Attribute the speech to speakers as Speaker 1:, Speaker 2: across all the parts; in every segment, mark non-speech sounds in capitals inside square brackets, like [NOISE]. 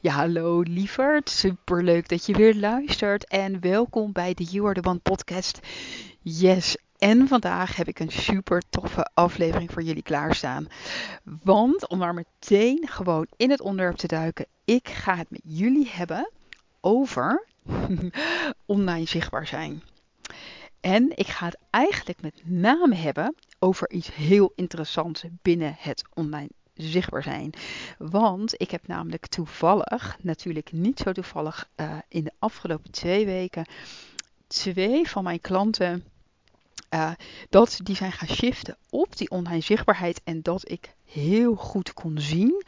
Speaker 1: Ja, hallo lieverd. Super leuk dat je weer luistert. En welkom bij de You Are The One podcast. Yes, en vandaag heb ik een super toffe aflevering voor jullie klaarstaan. Want om maar meteen gewoon in het onderwerp te duiken, ik ga het met jullie hebben over [LAUGHS] online zichtbaar zijn. En ik ga het eigenlijk met name hebben over iets heel interessants binnen het online zichtbaar zijn. Want ik heb namelijk toevallig, natuurlijk niet zo toevallig, uh, in de afgelopen twee weken twee van mijn klanten. Uh, dat die zijn gaan shiften op die online zichtbaarheid en dat ik heel goed kon zien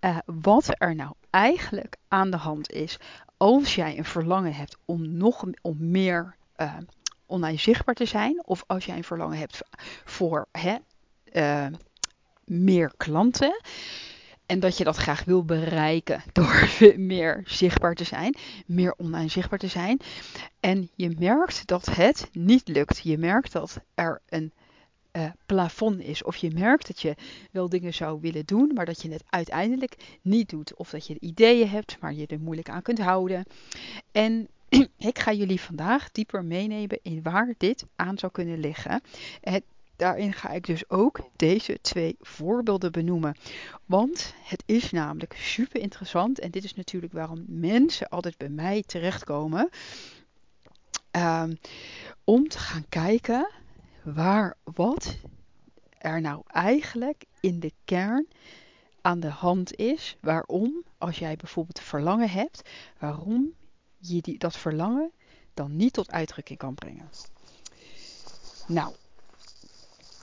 Speaker 1: uh, wat er nou eigenlijk aan de hand is als jij een verlangen hebt om nog om meer uh, online zichtbaar te zijn, of als jij een verlangen hebt voor hè, uh, meer klanten. En dat je dat graag wil bereiken [LAUGHS] door meer zichtbaar te zijn, meer online zichtbaar te zijn. En je merkt dat het niet lukt. Je merkt dat er een uh, plafond is. Of je merkt dat je wel dingen zou willen doen, maar dat je het uiteindelijk niet doet. Of dat je ideeën hebt, maar je er moeilijk aan kunt houden. En [CLEARS THROAT] ik ga jullie vandaag dieper meenemen in waar dit aan zou kunnen liggen. Het, daarin ga ik dus ook deze twee voorbeelden benoemen. Want het is namelijk super interessant. En dit is natuurlijk waarom mensen altijd bij mij terechtkomen. Um, om te gaan kijken waar wat er nou eigenlijk in de kern aan de hand is. Waarom, als jij bijvoorbeeld verlangen hebt, waarom je die, dat verlangen dan niet tot uitdrukking kan brengen. Nou,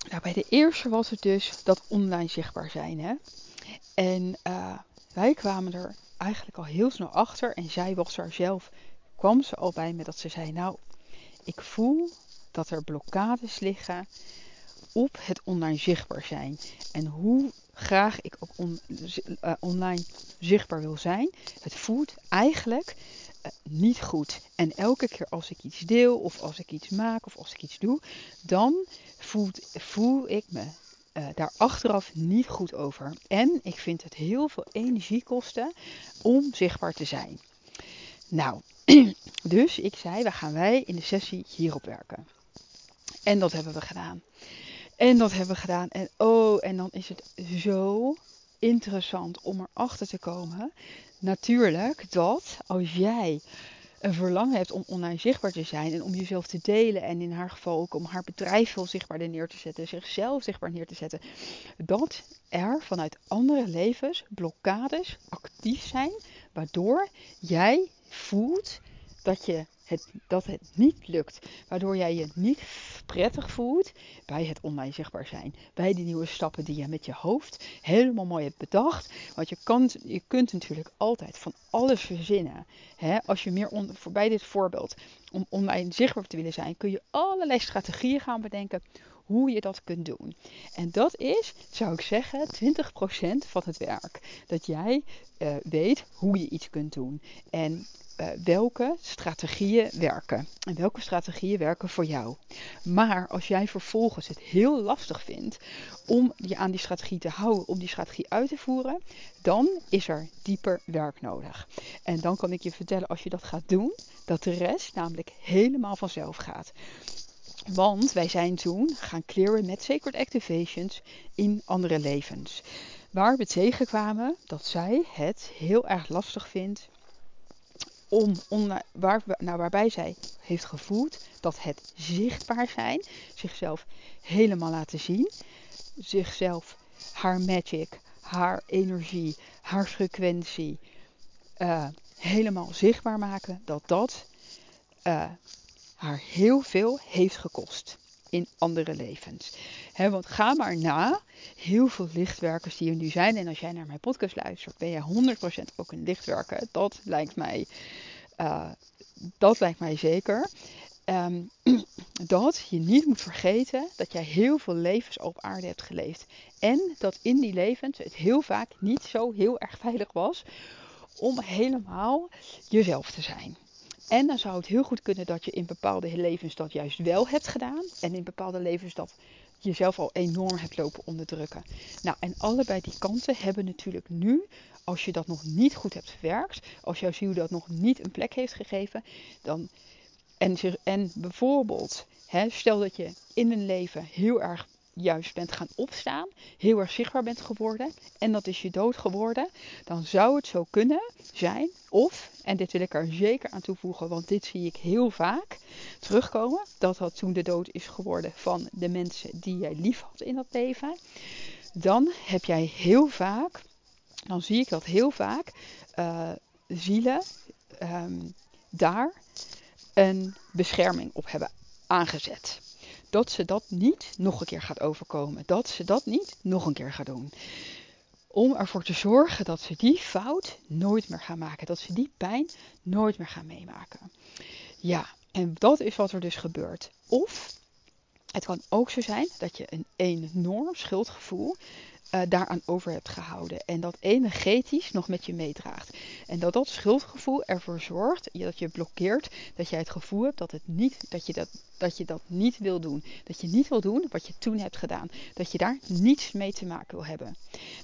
Speaker 1: nou, bij de eerste was het dus dat online zichtbaar zijn. Hè? En uh, wij kwamen er eigenlijk al heel snel achter. En zij was er zelf, kwam ze al bij me dat ze zei: Nou, ik voel dat er blokkades liggen op het online zichtbaar zijn. En hoe graag ik ook uh, online zichtbaar wil zijn, het voelt eigenlijk niet goed. En elke keer als ik iets deel, of als ik iets maak, of als ik iets doe, dan voel ik me uh, daar achteraf niet goed over. En ik vind het heel veel energie kosten om zichtbaar te zijn. Nou, [CLEARS THROAT] dus ik zei, waar gaan wij in de sessie hierop werken? En dat hebben we gedaan. En dat hebben we gedaan. En oh, en dan is het zo interessant om erachter te komen. Natuurlijk dat als jij een verlangen hebt om online zichtbaar te zijn en om jezelf te delen en in haar geval ook om haar bedrijf veel zichtbaarder neer te zetten, zichzelf zichtbaar neer te zetten, dat er vanuit andere levens blokkades actief zijn, waardoor jij voelt dat je het, dat het niet lukt. Waardoor jij je niet prettig voelt bij het online zichtbaar zijn. Bij die nieuwe stappen die je met je hoofd helemaal mooi hebt bedacht. Want je, kan, je kunt natuurlijk altijd van alles verzinnen. Hè? Als je meer on, voor, bij dit voorbeeld om online zichtbaar te willen zijn, kun je allerlei strategieën gaan bedenken hoe je dat kunt doen. En dat is, zou ik zeggen, 20% van het werk. Dat jij uh, weet hoe je iets kunt doen. En uh, welke strategieën werken. En welke strategieën werken voor jou. Maar als jij vervolgens het heel lastig vindt om je aan die strategie te houden, om die strategie uit te voeren, dan is er dieper werk nodig. En dan kan ik je vertellen, als je dat gaat doen, dat de rest namelijk helemaal vanzelf gaat. Want wij zijn toen gaan clearen met Sacred Activations in andere levens. Waar we tegenkwamen dat zij het heel erg lastig vindt om, waar, nou, waarbij zij heeft gevoeld dat het zichtbaar zijn, zichzelf helemaal laten zien, zichzelf, haar magic, haar energie, haar frequentie uh, helemaal zichtbaar maken, dat dat uh, haar heel veel heeft gekost. in andere levens. want ga maar na. Heel veel lichtwerkers die er nu zijn. En als jij naar mijn podcast luistert, ben jij 100% ook een lichtwerker. Dat lijkt mij, uh, dat lijkt mij zeker. Ehm, [CLEARS THROAT] dat je niet moet vergeten dat jij heel veel levens op aarde hebt geleefd. En dat in die levens het heel vaak niet zo heel erg veilig was om helemaal jezelf te zijn. En dan zou het heel goed kunnen dat je in bepaalde levens dat juist wel hebt gedaan. En in bepaalde levens dat jezelf al enorm hebt lopen onderdrukken. Nou, en allebei die kanten hebben natuurlijk nu, als je dat nog niet goed hebt verwerkt, als jouw ziel dat nog niet een plek heeft gegeven, dan. En, en bijvoorbeeld, hè, stel dat je in een leven heel erg juist bent gaan opstaan, heel erg zichtbaar bent geworden en dat is je dood geworden, dan zou het zo kunnen zijn, of, en dit wil ik er zeker aan toevoegen, want dit zie ik heel vaak terugkomen, dat dat toen de dood is geworden van de mensen die jij lief had in dat leven, dan heb jij heel vaak, dan zie ik dat heel vaak, uh, zielen um, daar een bescherming op hebben aangezet dat ze dat niet nog een keer gaat overkomen. Dat ze dat niet nog een keer gaat doen. Om ervoor te zorgen dat ze die fout nooit meer gaan maken. Dat ze die pijn nooit meer gaan meemaken. Ja, en dat is wat er dus gebeurt. Of het kan ook zo zijn dat je een enorm schuldgevoel uh, daaraan over hebt gehouden. En dat energetisch nog met je meedraagt. En dat dat schuldgevoel ervoor zorgt dat je blokkeert. Dat jij het gevoel hebt dat, het niet, dat, je dat, dat je dat niet wil doen. Dat je niet wil doen wat je toen hebt gedaan. Dat je daar niets mee te maken wil hebben.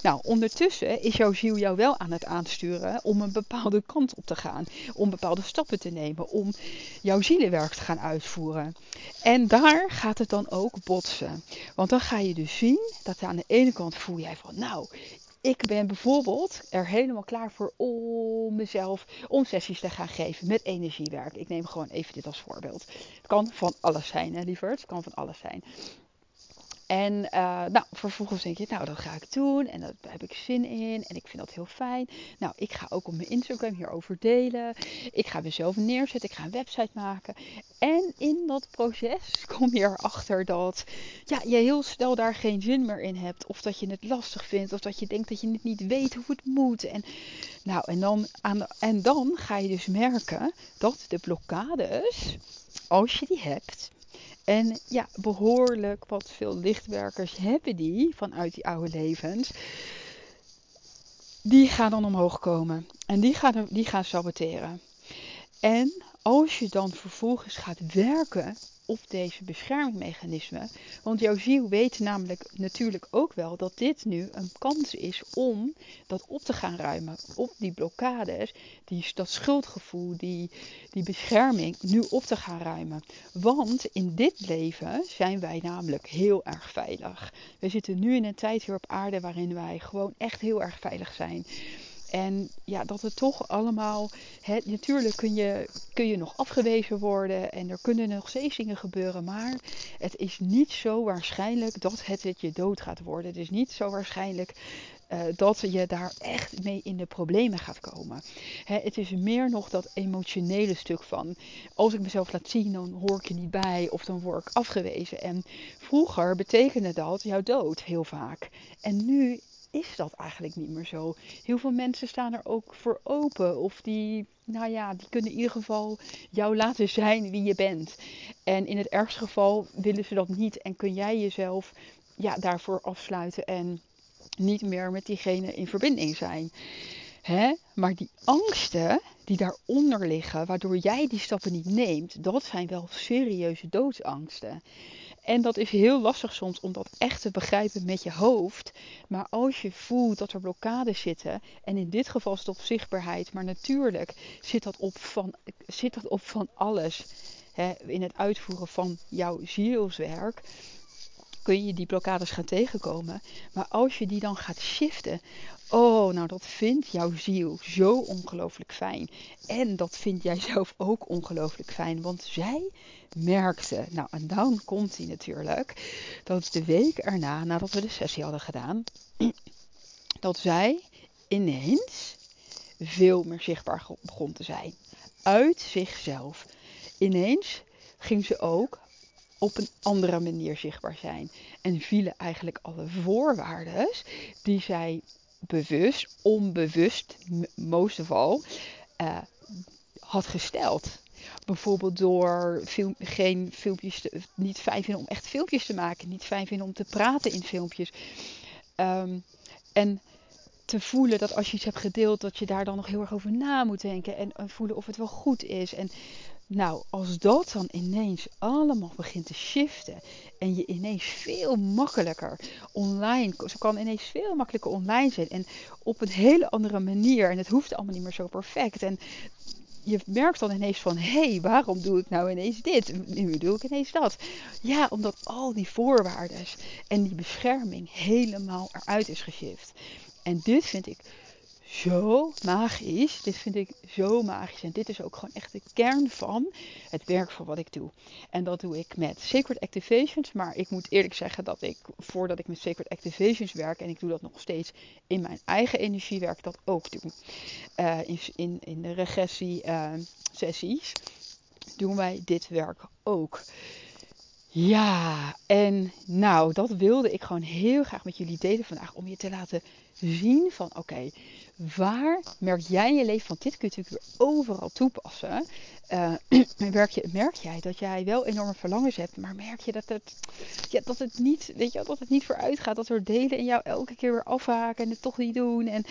Speaker 1: Nou, ondertussen is jouw ziel jou wel aan het aansturen om een bepaalde kant op te gaan. Om bepaalde stappen te nemen. Om jouw zielenwerk te gaan uitvoeren. En daar gaat het dan ook botsen. Want dan ga je dus zien dat aan de ene kant voel jij van, nou, ik ben bijvoorbeeld er helemaal klaar voor om mezelf om sessies te gaan geven met energiewerk. Ik neem gewoon even dit als voorbeeld. Het kan van alles zijn, hè, lieverd. Het kan van alles zijn. En uh, nou, vervolgens denk je, nou, dat ga ik doen. En daar heb ik zin in. En ik vind dat heel fijn. Nou, ik ga ook op mijn Instagram hierover delen. Ik ga mezelf neerzetten. Ik ga een website maken. En in dat proces [LAUGHS] kom je erachter dat ja, je heel snel daar geen zin meer in hebt. Of dat je het lastig vindt. Of dat je denkt dat je het niet weet hoe het moet. En, nou, en, dan, en dan ga je dus merken dat de blokkades, als je die hebt, en ja, behoorlijk wat veel lichtwerkers hebben die vanuit die oude levens. Die gaan dan omhoog komen. En die gaan, die gaan saboteren. En als je dan vervolgens gaat werken op deze beschermingsmechanismen. Want jouw ziel weet namelijk natuurlijk ook wel dat dit nu een kans is om dat op te gaan ruimen. Op die blokkades, die, dat schuldgevoel, die, die bescherming nu op te gaan ruimen. Want in dit leven zijn wij namelijk heel erg veilig. We zitten nu in een tijd hier op aarde waarin wij gewoon echt heel erg veilig zijn. En ja, dat het toch allemaal. Natuurlijk kun je, kun je nog afgewezen worden en er kunnen nog steeds dingen gebeuren. Maar het is niet zo waarschijnlijk dat het, het je dood gaat worden. Het is niet zo waarschijnlijk uh, dat je daar echt mee in de problemen gaat komen. Het is meer nog dat emotionele stuk van. Als ik mezelf laat zien, dan hoor ik je niet bij of dan word ik afgewezen. En vroeger betekende dat jouw dood heel vaak. En nu is dat eigenlijk niet meer zo. Heel veel mensen staan er ook voor open. Of die, nou ja, die kunnen in ieder geval jou laten zijn wie je bent. En in het ergste geval willen ze dat niet. En kun jij jezelf ja, daarvoor afsluiten en niet meer met diegene in verbinding zijn. Hè? Maar die angsten die daaronder liggen, waardoor jij die stappen niet neemt, dat zijn wel serieuze doodsangsten. En dat is heel lastig soms om dat echt te begrijpen met je hoofd. Maar als je voelt dat er blokkades zitten, en in dit geval is het op zichtbaarheid, maar natuurlijk zit dat op van, zit dat op van alles in het uitvoeren van jouw zielswerk kun je die blokkades gaan tegenkomen. Maar als je die dan gaat shiften, oh, nou dat vindt jouw ziel zo ongelooflijk fijn. En dat vind jij zelf ook ongelooflijk fijn, want zij merkte, nou en dan komt hij natuurlijk, dat de week erna, nadat we de sessie hadden gedaan, [CLEARS THROAT] dat zij ineens veel meer zichtbaar begon te zijn. Uit zichzelf. Ineens ging ze ook op een andere manier zichtbaar zijn. En vielen eigenlijk alle voorwaarden die zij bewust, onbewust, most of all, uh, had gesteld. Bijvoorbeeld door geen filmpjes te, niet fijn vinden om echt filmpjes te maken, niet fijn vinden om te praten in filmpjes. Um, en te voelen dat als je iets hebt gedeeld, dat je daar dan nog heel erg over na moet denken. En, en voelen of het wel goed is. En nou, als dat dan ineens allemaal begint te shiften en je ineens veel makkelijker online, ze kan ineens veel makkelijker online zijn en op een hele andere manier en het hoeft allemaal niet meer zo perfect. En je merkt dan ineens van, hé, hey, waarom doe ik nou ineens dit? Nu doe ik ineens dat. Ja, omdat al die voorwaarden en die bescherming helemaal eruit is geshift. En dit vind ik zo magisch. Dit vind ik zo magisch. En dit is ook gewoon echt de kern van het werk van wat ik doe. En dat doe ik met Sacred Activations. Maar ik moet eerlijk zeggen dat ik, voordat ik met Sacred Activations werk, en ik doe dat nog steeds in mijn eigen energiewerk, dat ook doe. Uh, in, in, in de regressie sessies doen wij dit werk ook. Ja, en nou, dat wilde ik gewoon heel graag met jullie delen vandaag. Om je te laten zien van oké, waar merk jij in je leven van dit kun je natuurlijk weer overal toepassen. Uh, [CLEARS THROAT] merk, je, merk jij dat jij wel enorme verlangens hebt, maar merk je dat het, ja, dat het niet, weet je, dat het niet vooruit gaat, dat er delen in jou elke keer weer afhaken en het toch niet doen. En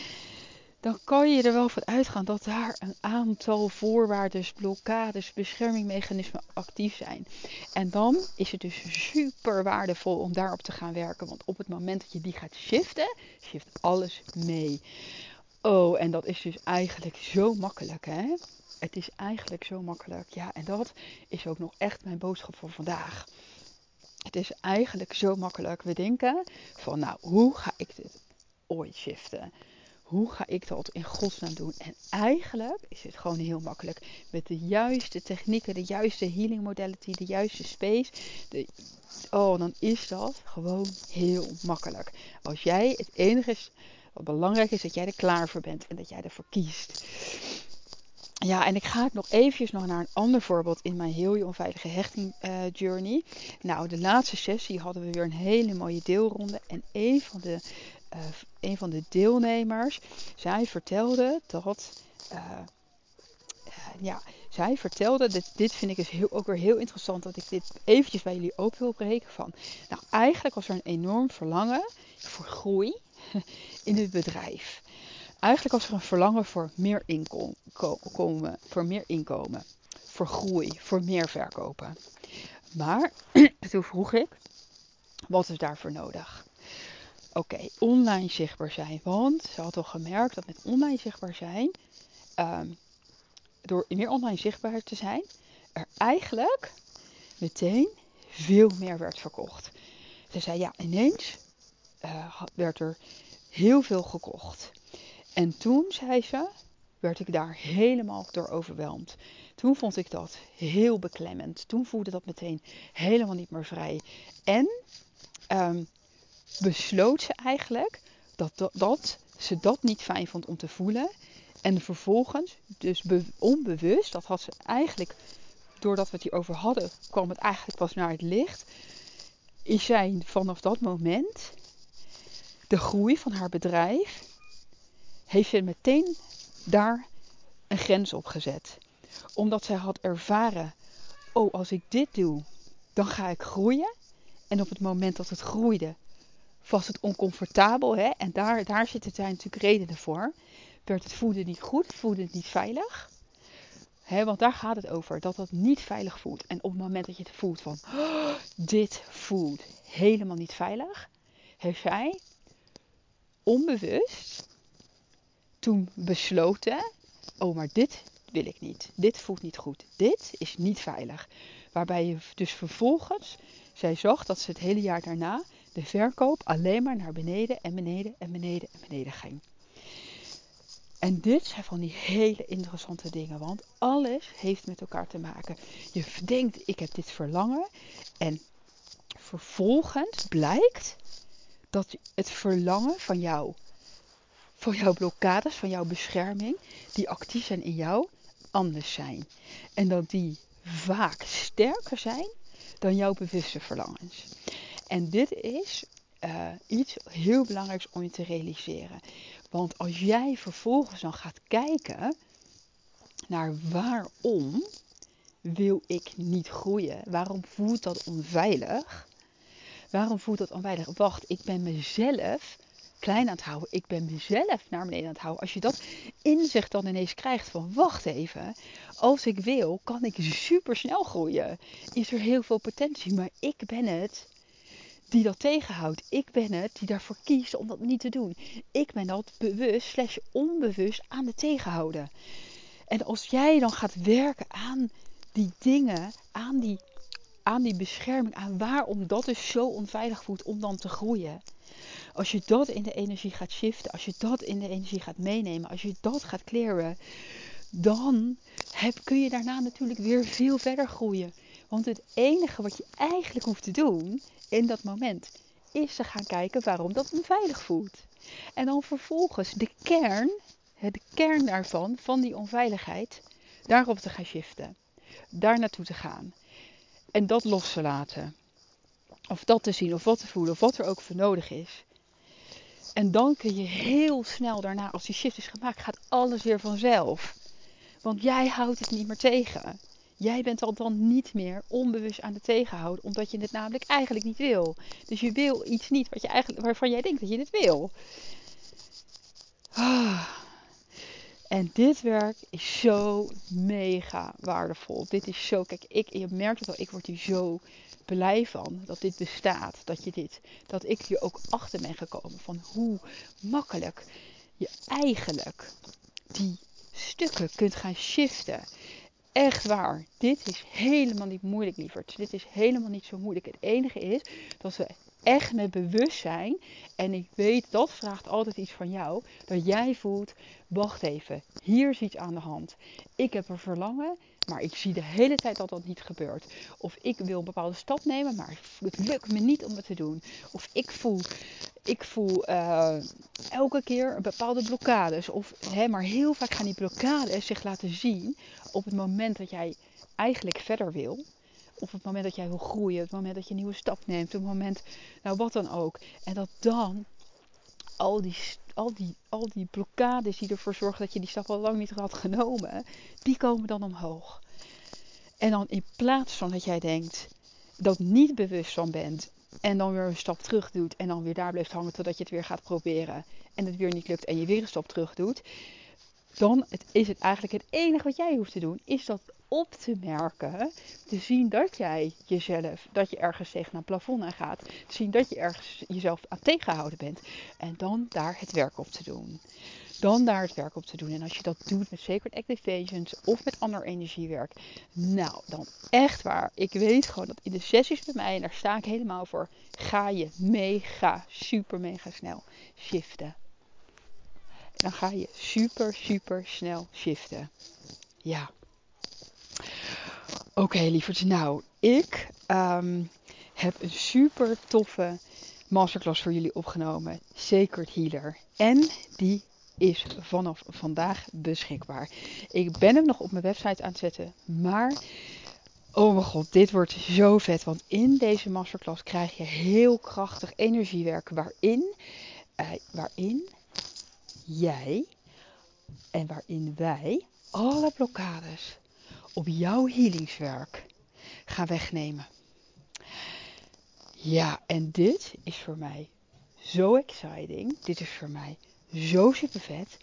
Speaker 1: dan kan je er wel van uitgaan dat daar een aantal voorwaarden, blokkades, beschermingmechanismen actief zijn. En dan is het dus super waardevol om daarop te gaan werken. Want op het moment dat je die gaat shiften, shift alles mee. Oh, en dat is dus eigenlijk zo makkelijk, hè? Het is eigenlijk zo makkelijk. Ja, en dat is ook nog echt mijn boodschap voor vandaag. Het is eigenlijk zo makkelijk. We denken van, nou, hoe ga ik dit ooit shiften? Hoe ga ik dat in godsnaam doen? En eigenlijk is het gewoon heel makkelijk. Met de juiste technieken, de juiste healing modality, de juiste space. De, oh, dan is dat gewoon heel makkelijk. Als jij het enige is, wat belangrijk is, dat jij er klaar voor bent en dat jij ervoor kiest. Ja, en ik ga nog eventjes nog naar een ander voorbeeld in mijn heel je onveilige hechting uh, journey. Nou, de laatste sessie hadden we weer een hele mooie deelronde. En een van de uh, een van de deelnemers, zij vertelde dat. Uh, ja, zij vertelde, dit, dit vind ik dus heel, ook weer heel interessant, dat ik dit eventjes bij jullie ook wil breken van. Nou, eigenlijk was er een enorm verlangen voor groei [LAUGHS] in het bedrijf. Eigenlijk was er een verlangen voor meer inkomen, voor meer inkomen, voor groei, voor meer verkopen. Maar [CLEARS THROAT] toen vroeg ik, wat is daarvoor nodig? Oké, online zichtbaar zijn. Want ze had al gemerkt dat met online zichtbaar zijn, ehm, door meer online zichtbaar te zijn, er eigenlijk meteen veel meer werd verkocht. Ze zei ja, ineens uh, werd er heel veel gekocht. En toen, zei ze, werd ik daar helemaal door overweldigd. Toen vond ik dat heel beklemmend. Toen voelde dat meteen helemaal niet meer vrij. En um, besloot ze eigenlijk dat, dat, ze dat niet fijn vond om te voelen. En vervolgens, dus onbewust, dat had ze eigenlijk, doordat we het hierover hadden, kwam het eigenlijk pas naar het licht. Is zij vanaf dat moment de groei van haar bedrijf, heeft ze meteen daar een grens op gezet. Omdat zij had ervaren, oh als ik dit doe, dan ga ik groeien. En op het moment dat het groeide, was het oncomfortabel. Hè? En daar, daar zitten zijn natuurlijk redenen voor. Werd het voeden niet goed, het niet veilig. Hè, want daar gaat het over, dat dat niet veilig voelt. En op het moment dat je het voelt van, oh, dit voelt helemaal niet veilig, heeft zij onbewust toen besloten, oh maar dit wil ik niet. Dit voelt niet goed. Dit is niet veilig. Waarbij je dus vervolgens, zij zag dat ze het hele jaar daarna de verkoop alleen maar naar beneden en beneden en beneden en beneden ging. En dit zijn van die hele interessante dingen, want alles heeft met elkaar te maken. Je denkt, ik heb dit verlangen en vervolgens blijkt dat het verlangen van jou, van jouw blokkades, van jouw bescherming, die actief zijn in jou, anders zijn. En dat die vaak sterker zijn dan jouw bewuste verlangens. En dit is uh, iets heel belangrijks om je te realiseren. Want als jij vervolgens dan gaat kijken naar waarom wil ik niet groeien? Waarom voelt dat onveilig? Waarom voelt dat onveilig? Wacht, ik ben mezelf klein aan het houden. Ik ben mezelf naar beneden aan het houden. Als je dat inzicht dan ineens krijgt van wacht even. Als ik wil, kan ik super snel groeien. Is er heel veel potentie. Maar ik ben het die dat tegenhoudt. Ik ben het die daarvoor kiest om dat niet te doen. Ik ben dat bewust slash onbewust aan het tegenhouden. En als jij dan gaat werken aan die dingen, aan die, aan die bescherming, aan waarom dat dus zo onveilig voelt om dan te groeien. Als je dat in de energie gaat shiften, als je dat in de energie gaat meenemen, als je dat gaat clearen, dan heb, kun je daarna natuurlijk weer veel verder groeien. Want het enige wat je eigenlijk hoeft te doen in dat moment is te gaan kijken waarom dat onveilig voelt. En dan vervolgens de kern, de kern daarvan, van die onveiligheid, daarop te gaan shiften. Daar naartoe te gaan. En dat los te laten. Of dat te zien, of wat te voelen, of wat er ook voor nodig is. En dan kun je heel snel daarna, als die shift is gemaakt, gaat alles weer vanzelf. Want jij houdt het niet meer tegen. Jij bent al dan niet meer onbewust aan het tegenhouden, omdat je het namelijk eigenlijk niet wil. Dus je wil iets niet wat je eigenlijk, waarvan jij denkt dat je het wil. Ah. En dit werk is zo mega waardevol. Dit is zo, kijk, ik, je merkt het al, ik word hier zo blij van dat dit bestaat. Dat, je dit, dat ik hier ook achter ben gekomen van hoe makkelijk je eigenlijk die stukken kunt gaan shiften. Echt waar. Dit is helemaal niet moeilijk, lieverd. Dit is helemaal niet zo moeilijk. Het enige is dat we echt met bewustzijn, en ik weet dat vraagt altijd iets van jou, dat jij voelt, wacht even, hier is iets aan de hand. Ik heb een verlangen, maar ik zie de hele tijd dat dat niet gebeurt. Of ik wil een bepaalde stap nemen, maar het lukt me niet om het te doen. Of ik voel, ik voel uh, elke keer bepaalde blokkades. Of, hè, maar heel vaak gaan die blokkades zich laten zien op het moment dat jij eigenlijk verder wil. Op het moment dat jij wil groeien, het moment dat je een nieuwe stap neemt, het moment, nou wat dan ook. En dat dan al die, al die, al die blokkades die ervoor zorgen dat je die stap al lang niet had genomen, die komen dan omhoog. En dan in plaats van dat jij denkt, dat niet bewust van bent en dan weer een stap terug doet en dan weer daar blijft hangen totdat je het weer gaat proberen en het weer niet lukt en je weer een stap terug doet, dan is het eigenlijk het enige wat jij hoeft te doen, is dat op te merken, te zien dat jij jezelf, dat je ergens tegen een plafond aan gaat, te zien dat je ergens jezelf aan tegenhouden bent en dan daar het werk op te doen. Dan daar het werk op te doen. En als je dat doet met Sacred Activations of met ander energiewerk, nou dan echt waar. Ik weet gewoon dat in de sessies bij mij, en daar sta ik helemaal voor, ga je mega, super mega snel shiften. Dan ga je super, super snel shiften. Ja. Oké, okay, lieverd. Nou, ik um, heb een super toffe masterclass voor jullie opgenomen. Sacred Healer. En die is vanaf vandaag beschikbaar. Ik ben hem nog op mijn website aan het zetten. Maar, oh mijn god, dit wordt zo vet. Want in deze masterclass krijg je heel krachtig energiewerk. Waarin, uh, waarin jij en waarin wij alle blokkades op jouw healingswerk gaan wegnemen. Ja, en dit is voor mij zo exciting. Dit is voor mij zo super vet.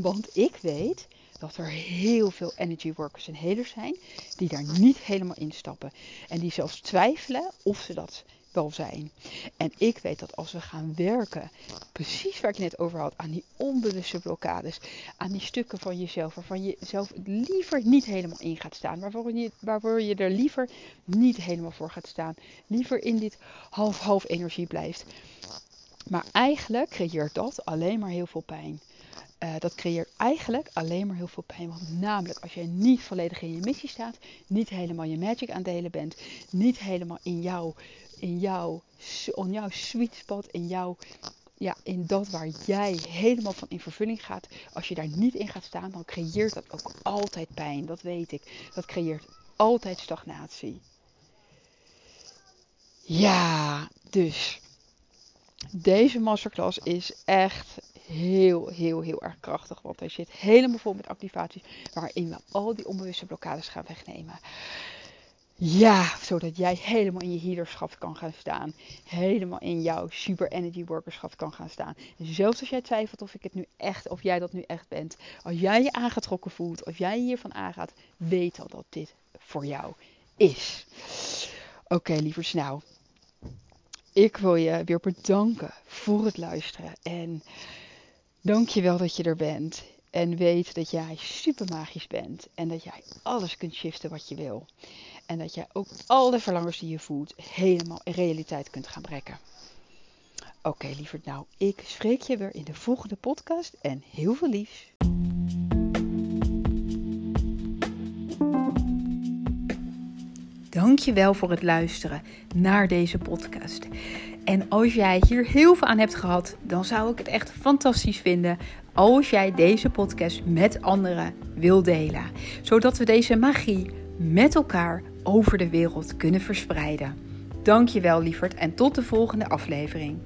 Speaker 1: Want ik weet dat er heel veel energy workers en healers zijn die daar niet helemaal instappen. En die zelfs twijfelen of ze dat wel zijn. En ik weet dat als we gaan werken, precies waar ik net over had, aan die onbewuste blokkades, aan die stukken van jezelf waarvan je zelf liever niet helemaal in gaat staan, waarvoor je, waarvoor je er liever niet helemaal voor gaat staan, liever in dit half-half energie blijft. Maar eigenlijk creëert dat alleen maar heel veel pijn. Uh, dat creëert eigenlijk alleen maar heel veel pijn. Want namelijk als jij niet volledig in je missie staat, niet helemaal je magic aan delen bent, niet helemaal in jouw in jouw, in jouw sweet spot, in jouw, ja, in dat waar jij helemaal van in vervulling gaat. Als je daar niet in gaat staan, dan creëert dat ook altijd pijn. Dat weet ik. Dat creëert altijd stagnatie. Ja, dus deze masterclass is echt heel, heel, heel erg krachtig. Want hij zit helemaal vol met activaties waarin we al die onbewuste blokkades gaan wegnemen. Ja, zodat jij helemaal in je healerschap kan gaan staan. Helemaal in jouw super energy workerschap kan gaan staan. En zelfs als jij twijfelt of ik het nu echt, of jij dat nu echt bent. Als jij je aangetrokken voelt, of jij hiervan aangaat, weet al dat dit voor jou is. Oké, okay, lievers, nou. Ik wil je weer bedanken voor het luisteren. En dank je wel dat je er bent. En weet dat jij super magisch bent. En dat jij alles kunt shiften wat je wil. En dat jij ook alle verlangens die je voelt helemaal in realiteit kunt gaan brengen. Oké, okay, lieverd. Nou, ik spreek je weer in de volgende podcast. En heel veel liefs. Dankjewel voor het luisteren naar deze podcast. En als jij hier heel veel aan hebt gehad, dan zou ik het echt fantastisch vinden als jij deze podcast met anderen wil delen. Zodat we deze magie met elkaar over de wereld kunnen verspreiden. Dankjewel lieverd en tot de volgende aflevering.